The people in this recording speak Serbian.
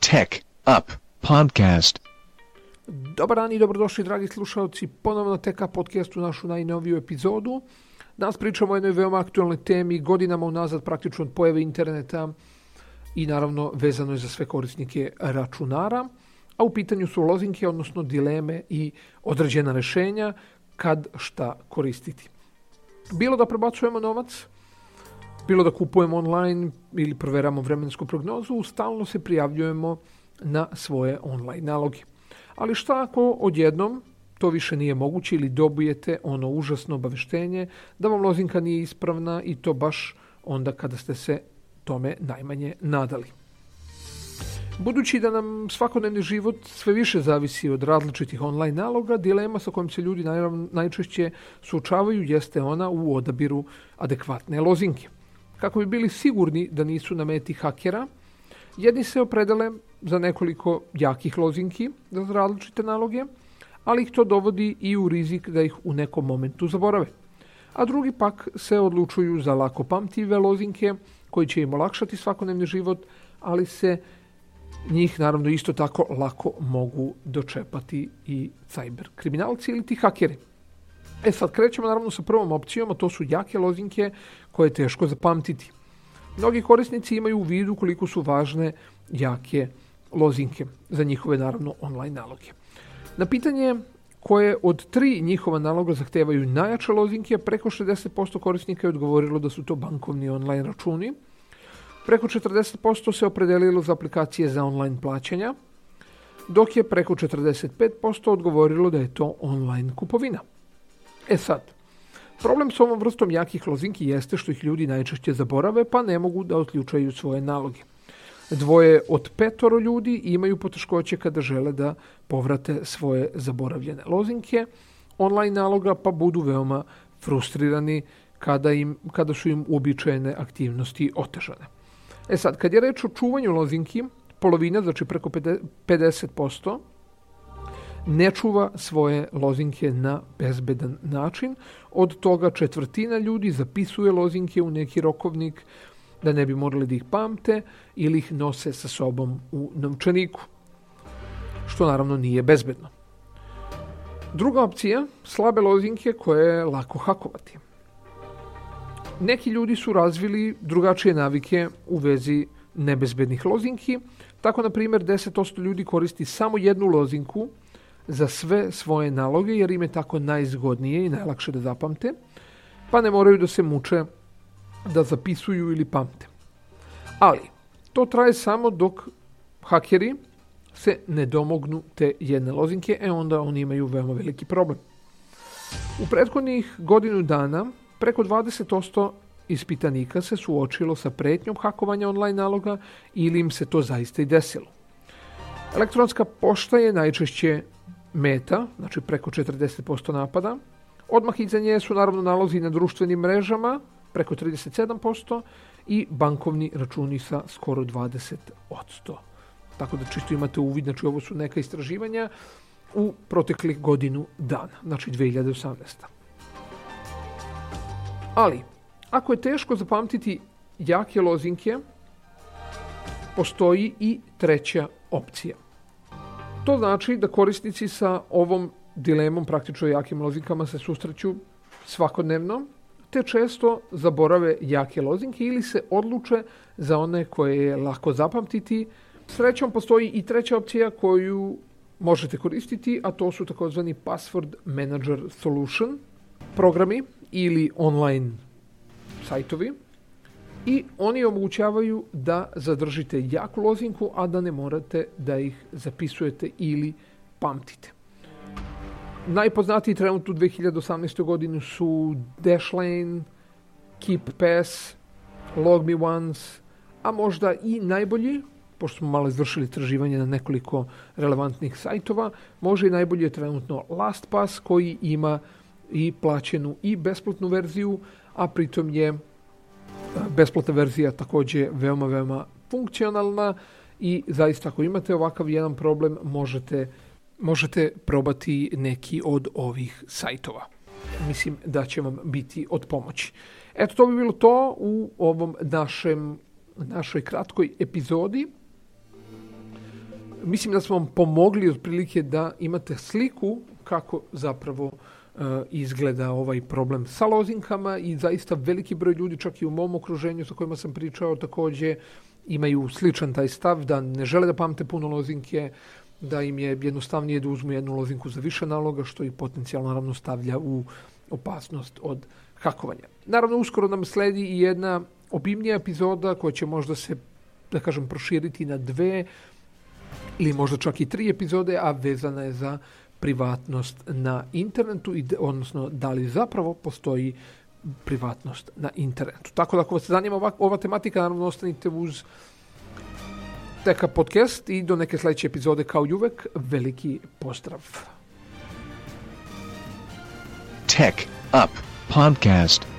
Tech Up Podcast. Dobar dan i dobrodošli dragi slušalci ponovno Tech Up podcastu našu najnoviju epizodu. Danas pričamo o jednoj veoma aktualnoj temi, godinama unazad praktično od pojave interneta i naravno vezano je za sve korisnike računara, a u pitanju su lozinke, odnosno dileme i određena rešenja kad šta koristiti. Bilo da prebacujemo novac, bilo da kupujemo online ili proveramo vremensku prognozu, stalno se prijavljujemo na svoje online naloge. Ali šta ako odjednom to više nije moguće ili dobijete ono užasno obaveštenje da vam lozinka nije ispravna i to baš onda kada ste se tome najmanje nadali. Budući da nam svakodnevni život sve više zavisi od različitih online naloga, dilema sa kojom se ljudi najčešće suočavaju jeste ona u odabiru adekvatne lozinke. Kako bi bili sigurni da nisu na meti hakera, jedni se opredele za nekoliko jakih lozinki za različite naloge, ali ih to dovodi i u rizik da ih u nekom momentu zaborave. A drugi pak se odlučuju za lako pamtive lozinke koji će im olakšati svakodnevni život, ali se njih naravno isto tako lako mogu dočepati i cyber kriminalci ili ti hakeri. E sad krećemo naravno sa prvom opcijom, a to su jake lozinke koje je teško zapamtiti. Mnogi korisnici imaju u vidu koliko su važne jake lozinke za njihove naravno online naloge. Na pitanje koje od tri njihova naloga zahtevaju najjače lozinke, preko 60% korisnika je odgovorilo da su to bankovni online računi, preko 40% se opredelilo za aplikacije za online plaćanja, dok je preko 45% odgovorilo da je to online kupovina. E sad, problem s ovom vrstom jakih lozinki jeste što ih ljudi najčešće zaborave pa ne mogu da otključaju svoje naloge. Dvoje od petoro ljudi imaju poteškoće kada žele da povrate svoje zaboravljene lozinke online naloga pa budu veoma frustrirani kada, im, kada su im uobičajene aktivnosti otežane. E sad, kad je reč o čuvanju lozinki, polovina, znači preko 50%, ne čuva svoje lozinke na bezbedan način. Od toga četvrtina ljudi zapisuje lozinke u neki rokovnik da ne bi morali da ih pamte ili ih nose sa sobom u novčaniku, što naravno nije bezbedno. Druga opcija, slabe lozinke koje je lako hakovati. Neki ljudi su razvili drugačije navike u vezi nebezbednih lozinki, tako na primjer 10% ljudi koristi samo jednu lozinku za sve svoje naloge jer im je tako najzgodnije i najlakše da zapamte, pa ne moraju da se muče da zapisuju ili pamte. Ali, to traje samo dok hakeri se ne domognu te jedne lozinke, e onda oni imaju veoma veliki problem. U prethodnih godinu dana preko 20% ispitanika se suočilo sa pretnjom hakovanja online naloga ili im se to zaista i desilo. Elektronska pošta je najčešće meta, znači preko 40% napada. Odmah iza nje su naravno nalozi na društvenim mrežama, preko 37%, i bankovni računi sa skoro 20%. Tako da čisto imate uvid, znači ovo su neka istraživanja u proteklih godinu dana, znači 2018. Ali, ako je teško zapamtiti jake lozinke, postoji i treća opcija. To znači da korisnici sa ovom dilemom praktično jakim lozinkama se susreću svakodnevno, te često zaborave jake lozinke ili se odluče za one koje je lako zapamtiti. Srećom postoji i treća opcija koju možete koristiti, a to su takozvani Password Manager Solution programi ili online sajtovi i oni omogućavaju da zadržite jaku lozinku, a da ne morate da ih zapisujete ili pamtite. Najpoznatiji trenutno u 2018. godini su Dashlane, Keep Pass, Log Me Once, a možda i najbolji, pošto smo malo izvršili traživanje na nekoliko relevantnih sajtova, može i najbolji je trenutno LastPass koji ima i plaćenu i besplatnu verziju, a pritom je besplatna verzija takođe veoma, veoma funkcionalna i zaista ako imate ovakav jedan problem možete, možete probati neki od ovih sajtova. Mislim da će vam biti od pomoći. Eto, to bi bilo to u ovom našem, našoj kratkoj epizodi. mislim da smo vam pomogli otprilike da imate sliku kako zapravo e, izgleda ovaj problem sa lozinkama i zaista veliki broj ljudi, čak i u mom okruženju sa kojima sam pričao takođe, imaju sličan taj stav da ne žele da pamte puno lozinke, da im je jednostavnije da uzmu jednu lozinku za više naloga, što ih potencijalno naravno stavlja u opasnost od hakovanja. Naravno, uskoro nam sledi i jedna obimnija epizoda koja će možda se, da kažem, proširiti na dve ili možda čak i tri epizode, a vezana je za privatnost na internetu, i, odnosno da li zapravo postoji privatnost na internetu. Tako da ako vas zanima ova, ova tematika, naravno ostanite uz Teka podcast i do neke sledeće epizode kao i uvek, veliki pozdrav. Tech Up Podcast.